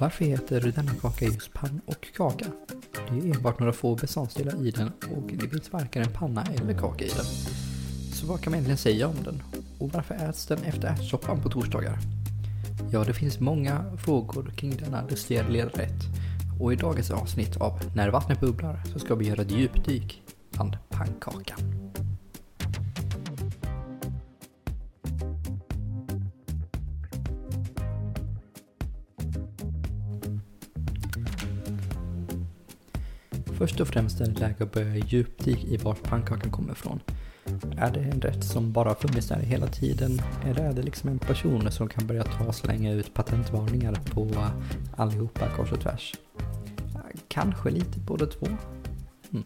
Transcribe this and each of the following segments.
Varför heter denna kaka just pann och kaka? Det är enbart några få beståndsdelar i den och det finns varken en panna eller kaka i den. Så vad kan man egentligen säga om den? Och varför äts den efter ärtsoppan på torsdagar? Ja, det finns många frågor kring denna lustiga lilla rätt. Och i dagens avsnitt av När vattnet bubblar så ska vi göra ett djupdyk bland pannkakan. Först och främst är det läge att börja djupdyka i vart pannkakan kommer ifrån. Är det en rätt som bara funnits där hela tiden? Eller är det liksom en person som kan börja ta och slänga ut patentvarningar på allihopa kors och tvärs? Kanske lite båda två. Mm.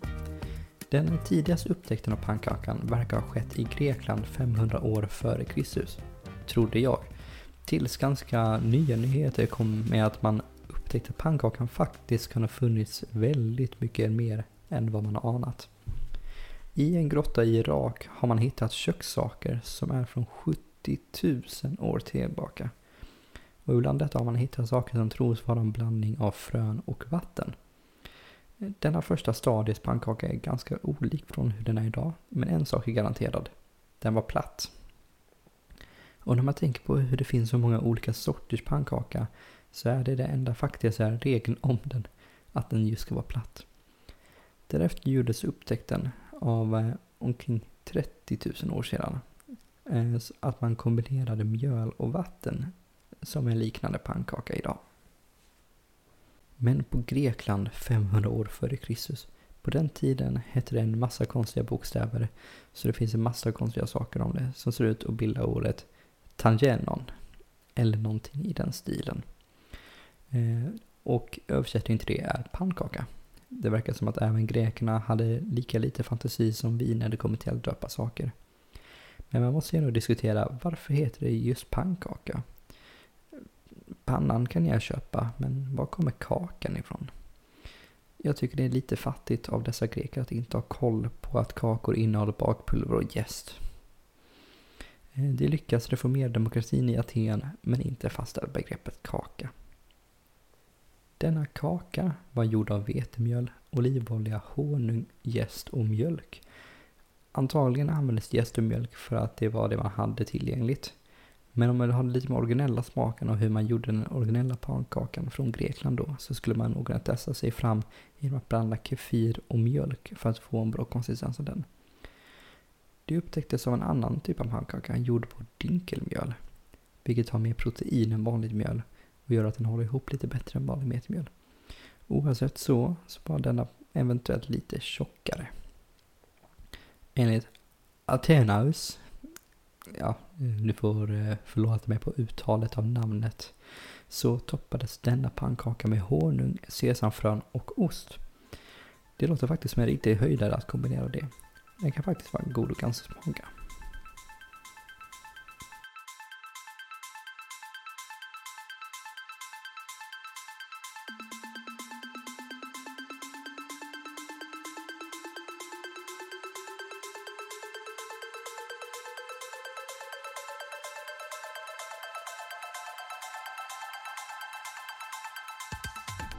Den tidigaste upptäckten av pannkakan verkar ha skett i Grekland 500 år före Kristus, trodde jag. Tills ganska nya nyheter kom med att man upptäckte att pannkakan faktiskt kan ha funnits väldigt mycket mer än vad man har anat. I en grotta i Irak har man hittat kökssaker som är från 70 000 år tillbaka. Och ibland detta har man hittat saker som tros vara en blandning av frön och vatten. Denna första stadiets pannkaka är ganska olik från hur den är idag, men en sak är garanterad. Den var platt. Och när man tänker på hur det finns så många olika sorters pannkaka så är det det enda faktiska regeln om den, att den just ska vara platt. Därefter gjordes upptäckten av eh, omkring 30 000 år sedan eh, att man kombinerade mjöl och vatten som en liknande pannkaka idag. Men på Grekland 500 år före Kristus, på den tiden hette det en massa konstiga bokstäver så det finns en massa konstiga saker om det som ser ut att bilda ordet tangenon eller någonting i den stilen. Eh, och översättning till det är pannkaka. Det verkar som att även grekerna hade lika lite fantasi som vi när det kommer till att döpa saker. Men man måste ju ändå diskutera varför heter det just pannkaka? Pannan kan jag köpa, men var kommer kakan ifrån? Jag tycker det är lite fattigt av dessa greker att inte ha koll på att kakor innehåller bakpulver och jäst. Eh, de lyckas reformera demokratin i Aten, men inte fastställa begreppet kaka. Denna kaka var gjord av vetemjöl, olivolja, honung, jäst och mjölk. Antagligen användes jäst och mjölk för att det var det man hade tillgängligt. Men om man hade lite mer originella smaken av hur man gjorde den originella pannkakan från Grekland då så skulle man nog kunna testa sig fram genom att blanda kefir och mjölk för att få en bra konsistens av den. Det upptäcktes av en annan typ av pannkaka gjord på dinkelmjöl, vilket har mer protein än vanligt mjöl och gör att den håller ihop lite bättre än vanlig metemjöl. Oavsett så, så var denna eventuellt lite tjockare. Enligt Athenaus, ja, du får eh, förlåta mig på uttalet av namnet, så toppades denna pannkaka med honung, sesamfrön och ost. Det låter faktiskt som en riktig höjdare att kombinera det. Den kan faktiskt vara god och ganska smaka.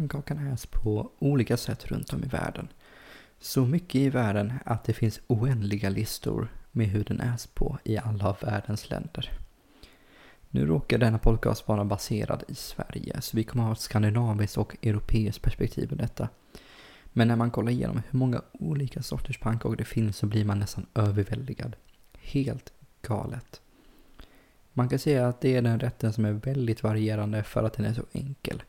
Pannkakan äts på olika sätt runt om i världen. Så mycket i världen att det finns oändliga listor med hur den äts på i alla av världens länder. Nu råkar denna podcast vara baserad i Sverige, så vi kommer ha ett skandinaviskt och europeiskt perspektiv på detta. Men när man kollar igenom hur många olika sorters pannkakor det finns så blir man nästan överväldigad. Helt galet. Man kan säga att det är den rätten som är väldigt varierande för att den är så enkel.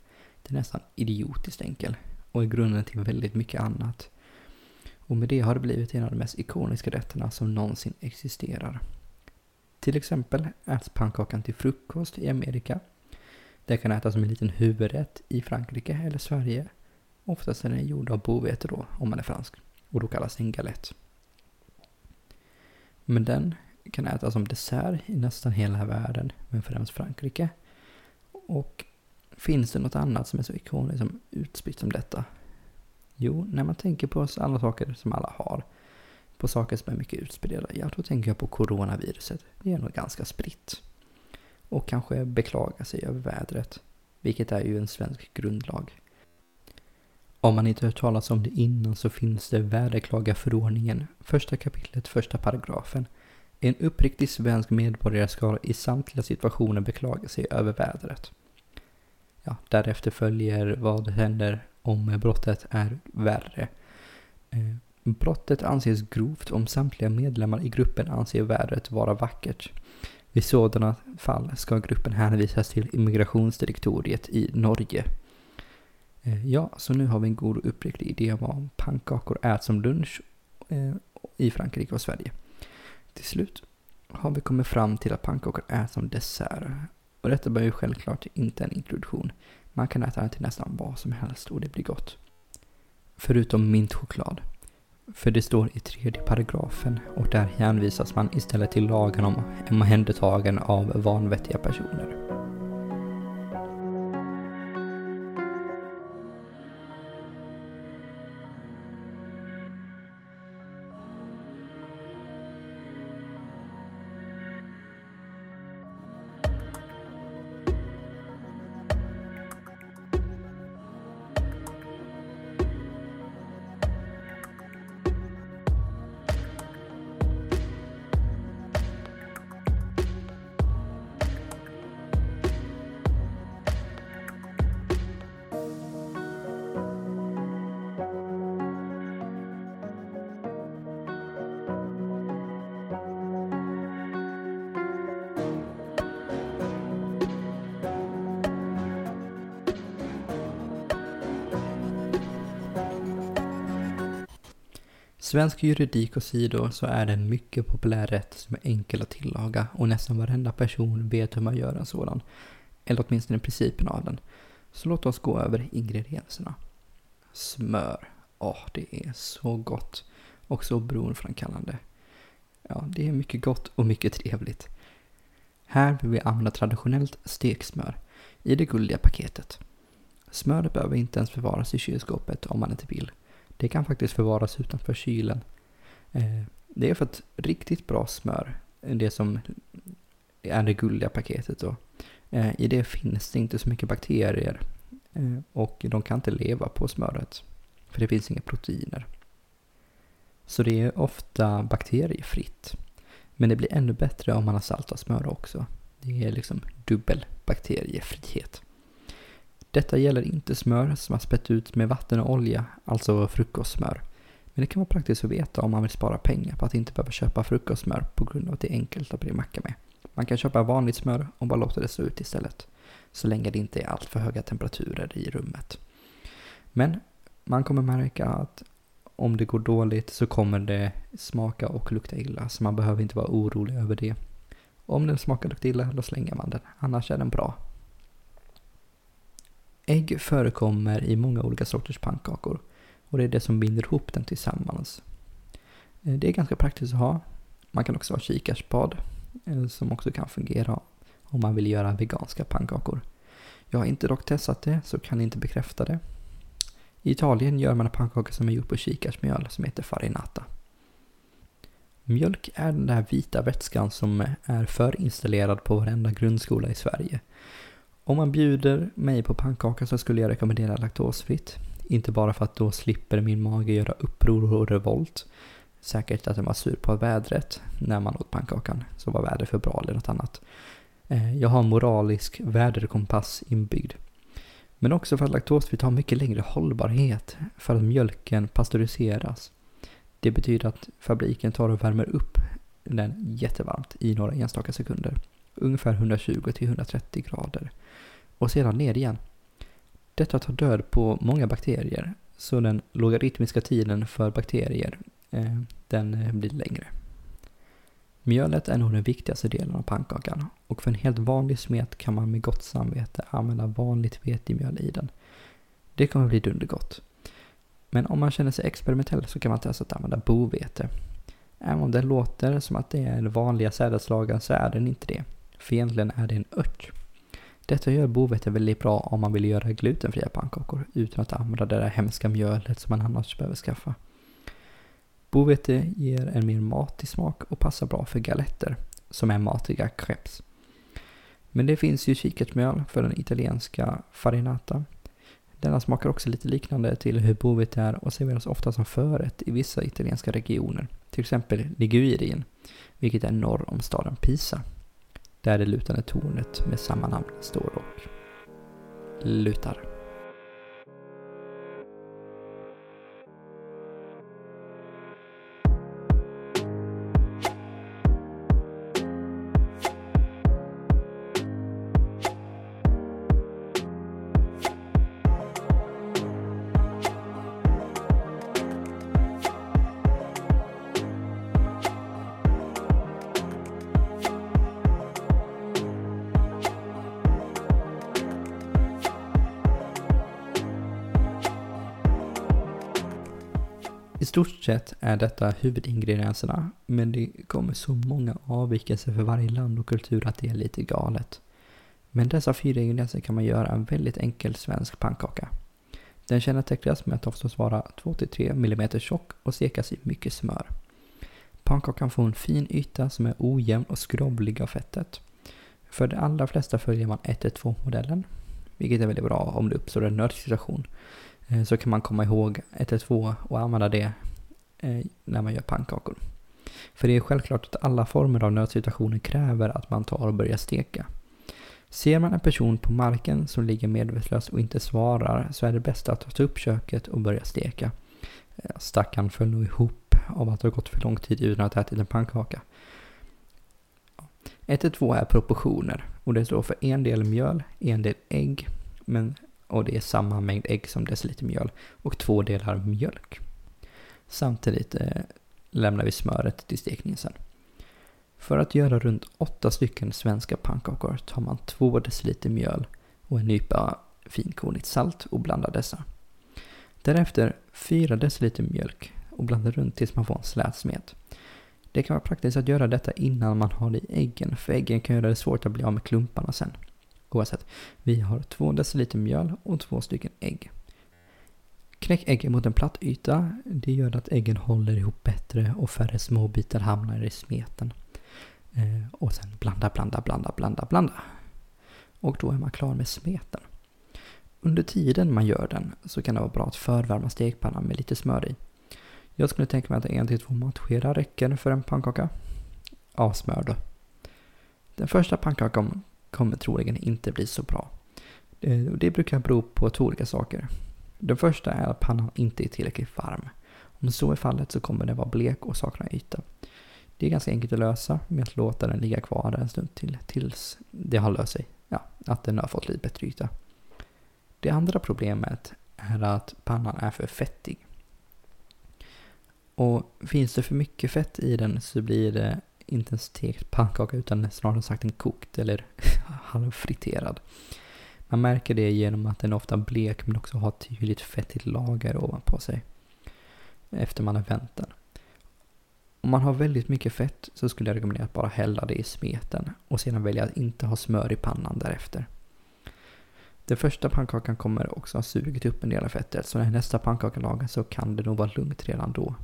Den är nästan idiotiskt enkel och är grunden till väldigt mycket annat. Och med det har det blivit en av de mest ikoniska rätterna som någonsin existerar. Till exempel äts pannkakan till frukost i Amerika. Den kan ätas som en liten huvudrätt i Frankrike eller Sverige. Oftast är den gjord av bovete då, om man är fransk. Och då kallas den galette. Men den kan ätas som dessert i nästan hela världen, men främst Frankrike. Och finns det något annat som är så ikoniskt som utspritt som detta? Jo, när man tänker på alla saker som alla har, på saker som är mycket utspridda, ja då tänker jag på coronaviruset. Det är nog ganska spritt. Och kanske beklaga sig över vädret, vilket är ju en svensk grundlag. Om man inte hört talas om det innan så finns det väderklagarförordningen, första kapitlet, första paragrafen. En uppriktig svensk medborgare ska i samtliga situationer beklaga sig över vädret. Ja, därefter följer vad händer om brottet är värre. Eh, brottet anses grovt om samtliga medlemmar i gruppen anser vädret vara vackert. Vid sådana fall ska gruppen hänvisas till immigrationsdirektoriet i Norge. Eh, ja, så nu har vi en god och uppriktig idé om vad pannkakor äts som lunch eh, i Frankrike och Sverige. Till slut har vi kommit fram till att pannkakor äts som dessert. Och detta blir ju självklart inte en introduktion. Man kan äta det till nästan vad som helst och det blir gott. Förutom mintchoklad. För det står i tredje paragrafen och där hänvisas man istället till lagen om omhändertagande av vanvettiga personer. Svensk juridik och sidor så är det en mycket populär rätt som är enkel att tillaga och nästan varenda person vet hur man gör en sådan. Eller åtminstone principen av den. Så låt oss gå över ingredienserna. Smör. Åh, oh, det är så gott. Och så beroendeframkallande. Ja, det är mycket gott och mycket trevligt. Här vill vi använda traditionellt steksmör i det guldiga paketet. Smöret behöver inte ens förvaras i kylskåpet om man inte vill. Det kan faktiskt förvaras utanför kylen. Eh, det är för att riktigt bra smör, det som är det gulliga paketet då. Eh, I det finns det inte så mycket bakterier eh, och de kan inte leva på smöret för det finns inga proteiner. Så det är ofta bakteriefritt. Men det blir ännu bättre om man har saltat smör också. Det är liksom dubbel bakteriefrihet. Detta gäller inte smör som har spett ut med vatten och olja, alltså frukostsmör. Men det kan vara praktiskt att veta om man vill spara pengar på att inte behöva köpa frukostsmör på grund av att det är enkelt att bli macka med. Man kan köpa vanligt smör och bara låta det stå ut istället. Så länge det inte är alltför höga temperaturer i rummet. Men man kommer märka att om det går dåligt så kommer det smaka och lukta illa, så man behöver inte vara orolig över det. Om den smakar och luktar illa, då slänger man den. Annars är den bra. Ägg förekommer i många olika sorters pannkakor och det är det som binder ihop den tillsammans. Eh, det är ganska praktiskt att ha. Man kan också ha kikärtsspad eh, som också kan fungera om man vill göra veganska pannkakor. Jag har inte dock testat det så kan inte bekräfta det. I Italien gör man en pannkaka som är gjord på kikärtsmjöl som heter farinata. Mjölk är den där vita vätskan som är förinstallerad på varenda grundskola i Sverige. Om man bjuder mig på pannkaka så skulle jag rekommendera laktosfritt. Inte bara för att då slipper min mage göra uppror och revolt. Säkert att den var sur på vädret när man åt pannkakan. Så var vädret för bra eller något annat. Eh, jag har moralisk väderkompass inbyggd. Men också för att laktosfritt har mycket längre hållbarhet för att mjölken pasteuriseras. Det betyder att fabriken tar och värmer upp den jättevarmt i några enstaka sekunder. Ungefär 120-130 grader. Och sedan ner igen. Detta tar död på många bakterier, så den logaritmiska tiden för bakterier, eh, den eh, blir längre. Mjölet är nog den viktigaste delen av pannkakan och för en helt vanlig smet kan man med gott samvete använda vanligt vetemjöl i den. Det kommer bli dundergott. Men om man känner sig experimentell så kan man testa att använda bovete. Även om det låter som att det är den vanliga sädesslagen så är den inte det. För egentligen är det en ört. Detta gör bovete väldigt bra om man vill göra glutenfria pannkakor utan att använda det där hemska mjölet som man annars behöver skaffa. Bovete ger en mer matig smak och passar bra för galetter, som är matiga crepes. Men det finns ju kikärtsmjöl för den italienska farinata. Denna smakar också lite liknande till hur bovete är och serveras ofta som förrätt i vissa italienska regioner, till exempel Ligurien, vilket är norr om staden Pisa, där det lutande tornet med samma namn står och lutar. Stort sett är detta huvudingredienserna, men det kommer så många avvikelser för varje land och kultur att det är lite galet. Men dessa fyra ingredienser kan man göra en väldigt enkel svensk pannkaka. Den kännetecknas med att oftast vara 2-3 mm tjock och stekas i mycket smör. Pannkakan får en fin yta som är ojämn och skrovlig av fettet. För de allra flesta följer man 1-2-modellen, vilket är väldigt bra om det uppstår en nödsituation. Eh, så kan man komma ihåg 112 och använda det eh, när man gör pannkakor. För det är självklart att alla former av nödsituationer kräver att man tar och börjar steka. Ser man en person på marken som ligger medvetslös och inte svarar så är det bäst att ta upp köket och börja steka. Eh, Stackaren föll nog ihop av att det har gått för lång tid utan att ha ätit en pannkaka. 112 är proportioner och det står för en del mjöl, en del ägg, men och det är samma mängd ägg som deciliter mjöl och två delar mjölk. Samtidigt eh, lämnar vi smöret till stekningen sen. För att göra runt åtta stycken svenska pannkakor tar man två deciliter mjöl och en nypa finkornigt salt och blandar dessa. Därefter 4 deciliter mjölk och blandar runt tills man får en slät smet. Det kan vara praktiskt att göra detta innan man har det i äggen, för äggen kan göra det svårt att bli av med klumparna sen. Oavsett, vi har 2 deciliter mjöl och två stycken ägg. Knäck äggen mot en platt yta. Det gör att äggen håller ihop bättre och färre småbitar hamnar i smeten. Eh, och sen blanda, blanda, blanda, blanda, blanda. Och då är man klar med smeten. Under tiden man gör den så kan det vara bra att förvärma stekpannan med lite smör i. Jag skulle tänka mig att en till två matskedar räcker för en pannkaka. Av smör då. Den första pannkakan kommer troligen inte bli så bra. Eh, det, brukar bero på två olika saker. Den första är att pannan inte är tillräckligt varm. Om så är fallet så kommer den vara blek och sakna yta. Det är ganska enkelt att lösa med att låta den ligga kvar där en stund till tills det har löst sig. Ja, att den har fått lite bättre yta. Det andra problemet är att pannan är för fettig. Och finns det för mycket fett i den så blir det inte en stekt pannkaka utan snarare sagt en kokt eller halvfriterad. Man märker det genom att den ofta blek men också har ett tydligt fettigt lager ovanpå sig. Efter man har vänt den. Om man har väldigt mycket fett så skulle jag rekommendera att bara hälla det i smeten och sedan välja att inte ha smör i pannan därefter. Den första pannkakan kommer också ha sugit upp en del av fettet så när nästa pannkaka lagas så kan det nog vara lugnt redan då.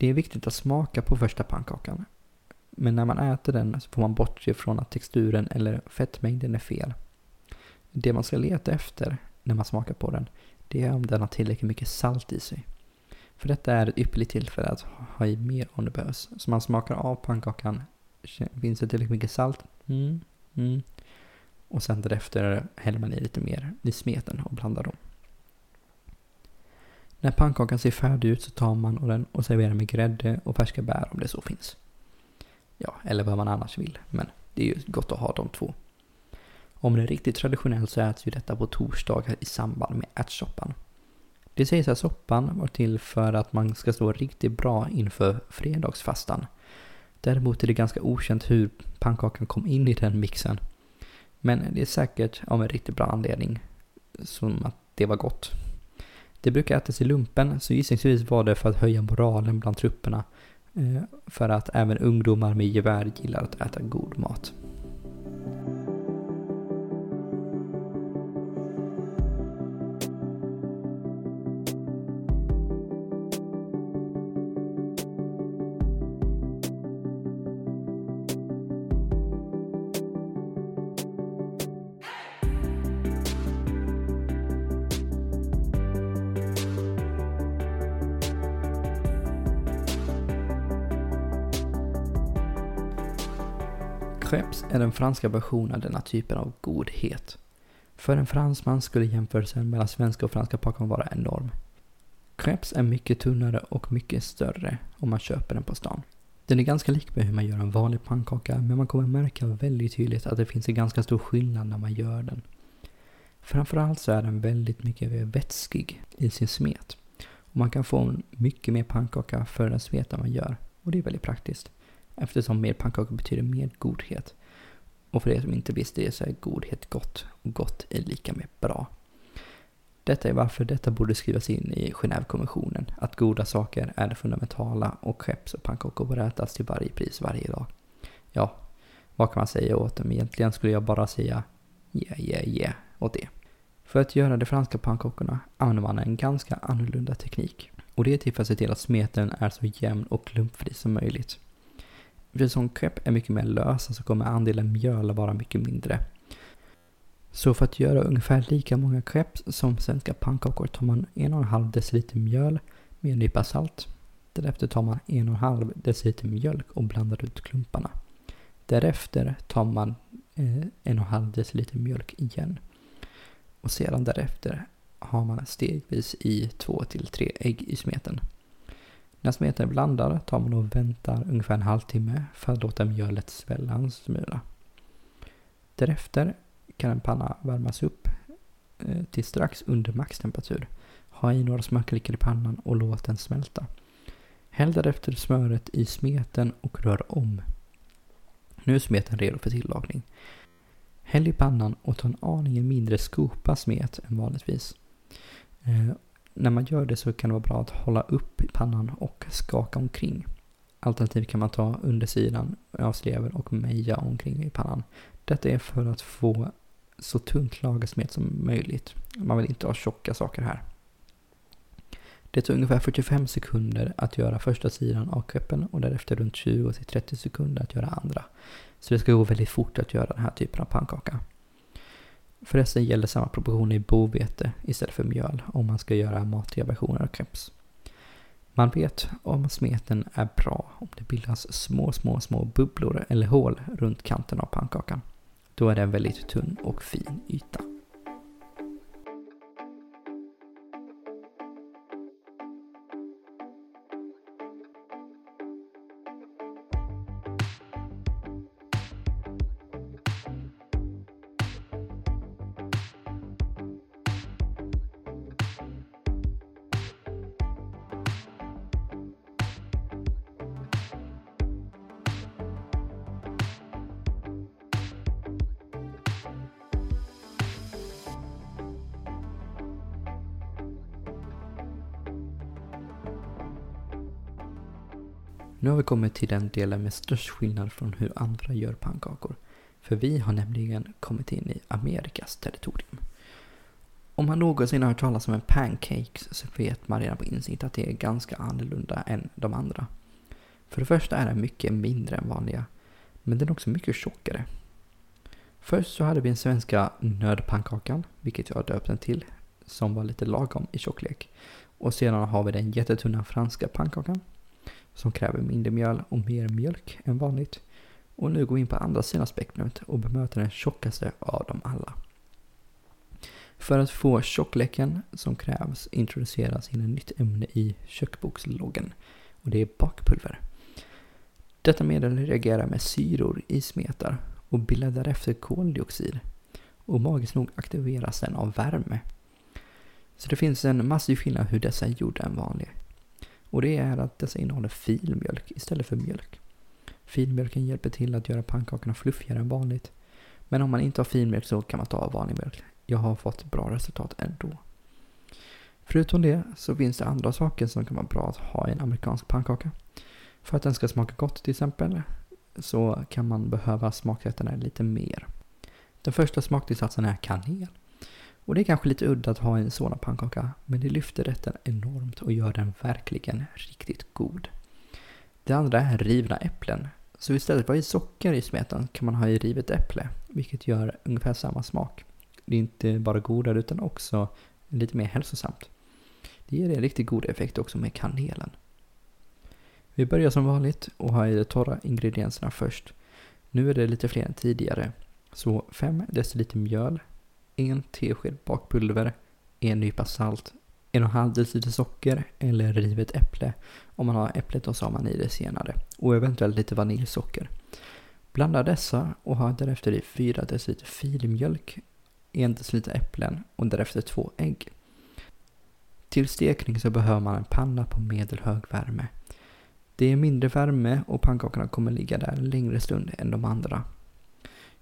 Det är viktigt att smaka på första pannkakan. Men när man äter den så får man bortse från att texturen eller fettmängden är fel. Det man ska leta efter när man smakar på den, det är om den har tillräckligt mycket salt i sig. För detta är ett ypperligt tillfälle att ha i mer om det behövs. Så man smakar av pannkakan Finns det tillräckligt mycket salt? Mm. Mm. Och sen därefter häller man i lite mer i smeten och blandar dem. När pannkakan ser färdig ut så tar man den och serverar med grädde och färska bär om det så finns. Ja, eller vad man annars vill, men det är ju gott att ha de två. Om det är riktigt traditionellt så äts ju detta på torsdagar i samband med ärtsoppan. Det sägs att soppan var till för att man ska stå riktigt bra inför fredagsfastan. Däremot är det ganska okänt hur pannkakan kom in i den mixen. Men det är säkert av en riktigt bra anledning som att det var gott. Det brukar ätas i lumpen, så gissningsvis var det för att höja moralen bland trupperna. Eh, för att även ungdomar med gevär gillar att äta god mat. Crepes är den franska versionen av denna typen av godhet. För en fransman skulle jämförelsen mellan svenska och franska pannkakan vara enorm. Crepes är mycket tunnare och mycket större om man köper den på stan. Den är ganska lik med hur man gör en vanlig pannkaka men man kommer märka väldigt tydligt att det finns en ganska stor skillnad när man gör den. Framförallt så är den väldigt mycket vätskig i sin smet. Och man kan få mycket mer pannkaka för den smeten man gör och det är väldigt praktiskt. Eftersom mer pannkaka betyder mer godhet. Och för er som inte visste det så är godhet gott och gott är lika med bra. Detta är varför detta borde skrivas in i Genèvekonventionen, att goda saker är det fundamentala och skepps och pannkakor bör ätas till varje pris varje dag. Ja, vad kan man säga åt dem? Egentligen skulle jag bara säga yeah, yeah, yeah åt det. För att göra de franska pannkakorna använder man en ganska annorlunda teknik. Och det är till för att se till att smeten är så jämn och klumpfri som möjligt. Eftersom crepe är mycket mer lösa så alltså kommer andelen mjöl vara mycket mindre. Så för att göra ungefär lika många crepes som svenska pannkakor tar man 1,5 deciliter mjöl med en nypa salt. Därefter tar man 1,5 deciliter mjölk och blandar ut klumparna. Därefter tar man eh, 1,5 deciliter mjölk igen. Och sedan därefter har man stegvis i 2-3 ägg i smeten. När smeten är blandad tar man och väntar ungefär en halvtimme för att låta mjölet svälla en smula. Därefter kan en panna värmas upp eh, till strax under maxtemperatur. Ha i några smörklickor i pannan och låt den smälta. Häll därefter smöret i smeten och rör om. Nu är smeten redo för tillagning. Häll i pannan och ta en aningen mindre skopa smet än vanligtvis. Eh, när man gör det så kan det vara bra att hålla upp pannan och skaka omkring. Alternativt kan man ta undersidan av sleven och meja omkring i pannan. Detta är för att få så tunt lagersmet som möjligt. Man vill inte ha tjocka saker här. Det tar ungefär 45 sekunder att göra första sidan av kreppen och därefter runt 20-30 sekunder att göra andra. Så det ska gå väldigt fort att göra den här typen av pannkaka. Förresten gäller samma proportioner i bovete istället för mjöl om man ska göra matiga versioner av crepes. Man vet om smeten är bra om det bildas små, små, små bubblor eller hål runt kanten av pannkakan. Då är det en väldigt tunn och fin yta. Nu har vi kommit till den delen med störst skillnad från hur andra gör pannkakor. För vi har nämligen kommit in i Amerikas territorium. Om man någonsin har hört talas om en pancake så vet man redan på insikt att det är ganska annorlunda än de andra. För det första är den mycket mindre än vanliga, men den är också mycket tjockare. Först så hade vi den svenska nödpannkakan, vilket jag döpt den till, som var lite lagom i tjocklek. Och sedan har vi den jättetunna franska pannkakan som kräver mindre mjöl och mer mjölk än vanligt. och nu går vi in på andra sidan spektrumet och bemöter den tjockaste av dem alla. För att få tjockleken som krävs introduceras in ett nytt ämne i köksboksloggen och det är bakpulver. Detta medel reagerar med syror i smetar och bildar därefter koldioxid och magiskt nog aktiveras den av värme. Så det finns en massiv skillnad hur dessa är gjorda än vanliga. Och det är att dessa innehåller filmjölk istället för mjölk. Filmjölken hjälper till att göra pannkakorna fluffigare än vanligt. Men om man inte har filmjölk så kan man ta vanlig mjölk. Jag har fått bra resultat ändå. Förutom det så finns det andra saker som kan vara bra att ha i en amerikansk pannkaka. För att den ska smaka gott till exempel så kan man behöva smaksätta lite mer. Den första smaktillsatsen är kanel. Och det är kanske lite udda att ha en sådan pannkaka, men det lyfter rätten enormt och gör den verkligen riktigt god. Det andra är rivna äpplen. Så istället för att ha i socker i smeten kan man ha i rivet äpple, vilket gör ungefär samma smak. Det är inte bara godare utan också lite mer hälsosamt. Det ger en riktigt god effekt också med kanelen. Vi börjar som vanligt och har i de torra ingredienserna först. Nu är det lite fler än tidigare. Så 5 deciliter mjöl, en tesked bakpulver, en nypa salt, en och en halv deciliter socker eller rivet äpple. Om man har äpplet då så har man i det senare. Och eventuellt lite vaniljsocker. Blanda dessa och ha därefter i 4 deciliter filmjölk, 1 deciliter äpplen och därefter två ägg. Till stekning så behöver man en panna på medelhög värme. Det är mindre värme och pannkakorna kommer ligga där en längre stund än de andra.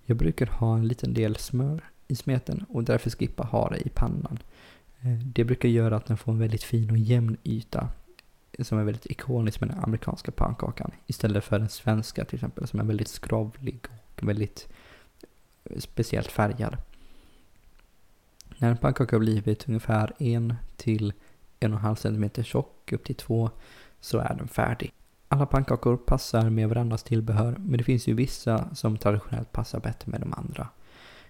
Jag brukar ha en liten del smör i smeten och därför skippa ha det i pannan. Eh, det brukar göra att den får en väldigt fin och jämn yta eh, som är väldigt ikonisk med den amerikanska pannkakan istället för den svenska till exempel som är väldigt skrovlig och väldigt eh, speciellt färgad. När en pannkaka har blivit ungefär 1 till 1,5 cm tjock upp till 2, så är den färdig. Alla pannkakor passar med varandras tillbehör, men det finns ju vissa som traditionellt passar bättre med de andra.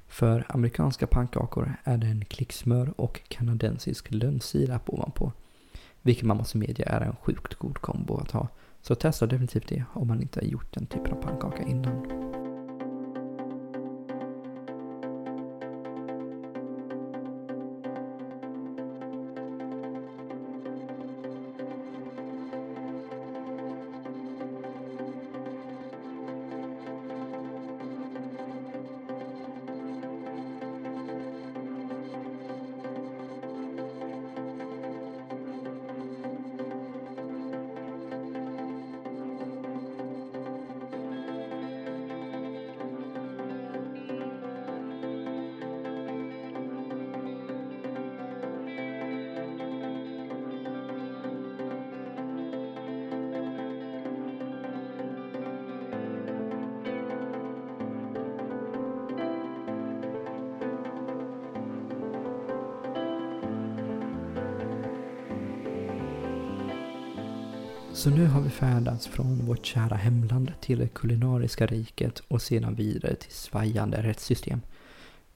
För amerikanska pannkakor är det en klick smör och kanadensisk lönnsirap ovanpå. Vilket man måste medge är en sjukt god kombo att ha. Så testa definitivt det om man inte har gjort den typen av pannkaka innan. Så nu har vi färdats från vårt kära hemland till det kulinariska riket och sedan vidare till svajande rättssystem.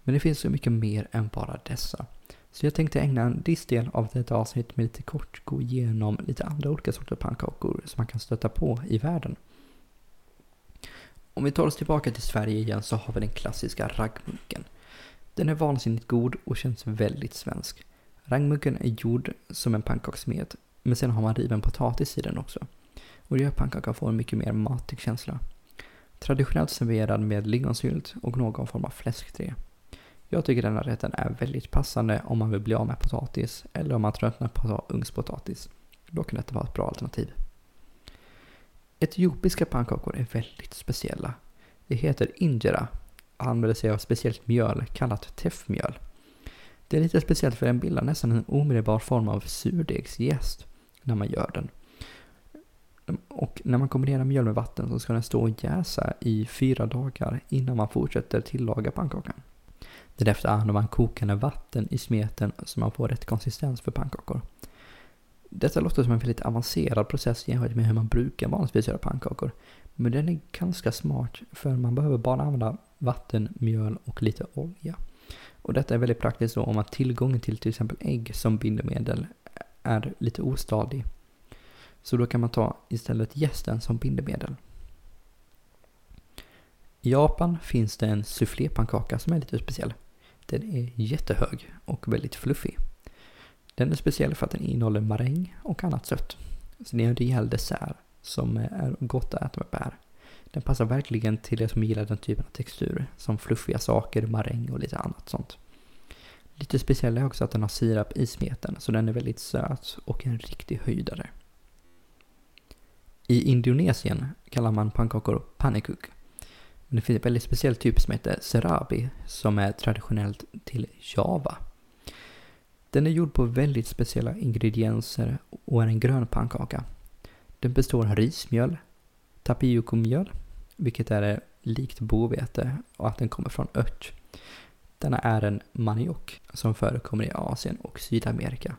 Men det finns så mycket mer än bara dessa. Så jag tänkte ägna en viss del av detta avsnitt med lite kort gå igenom lite andra olika sorters pannkakor som man kan stöta på i världen. Om vi tar oss tillbaka till Sverige igen så har vi den klassiska raggmunken. Den är vansinnigt god och känns väldigt svensk. Raggmunken är gjord som en pannkakssmet men sen har man riven potatis i den också. Och det gör pannkakan får en mycket mer matig känsla. Traditionellt serverad med lingonsylt och någon form av fläskträ. Jag tycker denna rätten är väldigt passande om man vill bli av med potatis eller om man tröttnar på att ha ugnspotatis. Då kan detta vara ett bra alternativ. Etiopiska pannkakor är väldigt speciella. Det heter injera och använder sig av speciellt mjöl kallat teffmjöl. Det är lite speciellt för den bildar nästan en omedelbar form av surdegsjäst när man gör den. Och när man kombinerar mjöl med vatten så ska den stå och jäsa i fyra dagar innan man fortsätter tillaga pannkakan. Därefter använder man kokande vatten i smeten så man får rätt konsistens för pannkakor. Detta låter som en väldigt avancerad process jämfört med hur man brukar vanligtvis göra pannkakor. Men den är ganska smart för man behöver bara använda vatten, mjöl och lite olja. Och detta är väldigt praktiskt då om man har tillgång till till exempel ägg som bindemedel är lite ostadig. Så då kan man ta istället gästen som bindemedel. I Japan finns det en soufflépannkaka som är lite speciell. Den är jättehög och väldigt fluffig. Den är speciell för att den innehåller maräng och annat sött. Så det är en rejäl dessert som är gott att äta med bär. Den passar verkligen till det som gillar den typen av textur, som fluffiga saker, maräng och lite annat sånt. Lite speciell är också att den har sirap i smeten, så den är väldigt söt och en riktig höjdare. I Indonesien kallar man pannkakor panikuk. Men det finns en väldigt speciell typ som heter serabi, som är traditionellt till Java. Den är gjord på väldigt speciella ingredienser och är en grön pannkaka. Den består av rismjöl, tapiokomjöl, vilket är likt bovete och att den kommer från ört. Denna är en maniok som förekommer i Asien och Sydamerika.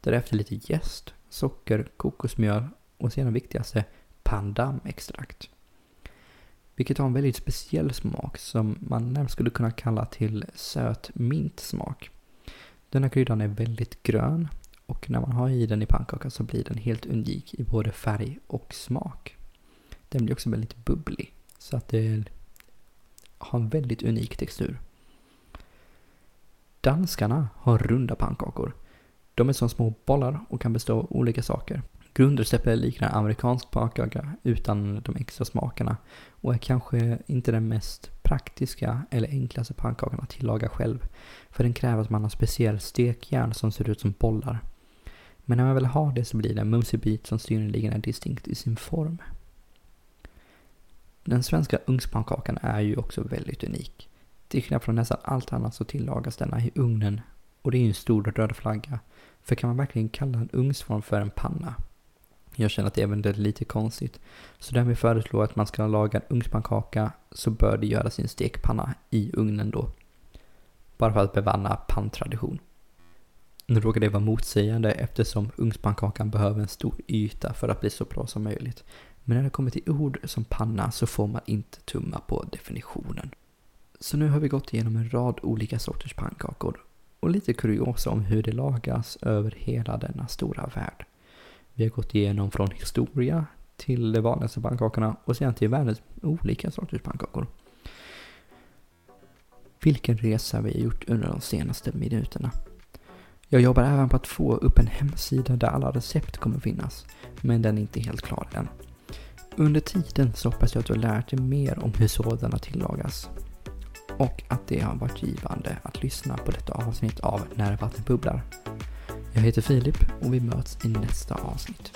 Därefter lite jäst, socker, kokosmjöl och sedan viktigaste pandamextrakt. Vilket har en väldigt speciell smak som man närmast skulle kunna kalla till söt mintsmak. Denna kryddan är väldigt grön och när man har i den i pannkakan så blir den helt unik i både färg och smak. Den blir också väldigt bubblig så att det har en väldigt unik textur. Danskarna har runda pannkakor. De är som små bollar och kan bestå av olika saker. Grundreceptet liknar amerikansk pannkaka utan de extra smakerna och är kanske inte den mest praktiska eller enklaste pannkakan att tillaga själv. För den kräver att man har speciell stekjärn som ser ut som bollar. Men när man väl har det så blir det en mumsig bit som synnerligen är distinkt i sin form. Den svenska ugnspannkakan är ju också väldigt unik. Till skillnad från nästan allt annat så tillagas denna i ugnen och det är ju en stor röd flagga. För kan man verkligen kalla en ugnsform för en panna? Jag känner att det är lite konstigt. Så när vi föreslår att man ska laga en ugnspannkaka så bör det göras i en stekpanna i ugnen då. Bara för att bevanna panntradition. Nu råkar det vara motsägande eftersom ugnspannkakan behöver en stor yta för att bli så bra som möjligt. Men när det kommer till ord som panna så får man inte tumma på definitionen. Så nu har vi gått igenom en rad olika sorters pannkakor och lite kuriosa om hur det lagas över hela denna stora värld. Vi har gått igenom från historia till de vanligaste pannkakorna och sedan till världens olika sorters pannkakor. Vilken resa vi har gjort under de senaste minuterna. Jag jobbar även på att få upp en hemsida där alla recept kommer finnas, men den är inte helt klar än. Under tiden så hoppas jag att du har lärt dig mer om hur sådana tillagas och att det har varit givande att lyssna på detta avsnitt av När vattnet bubblar. Jag heter Filip och vi möts i nästa avsnitt.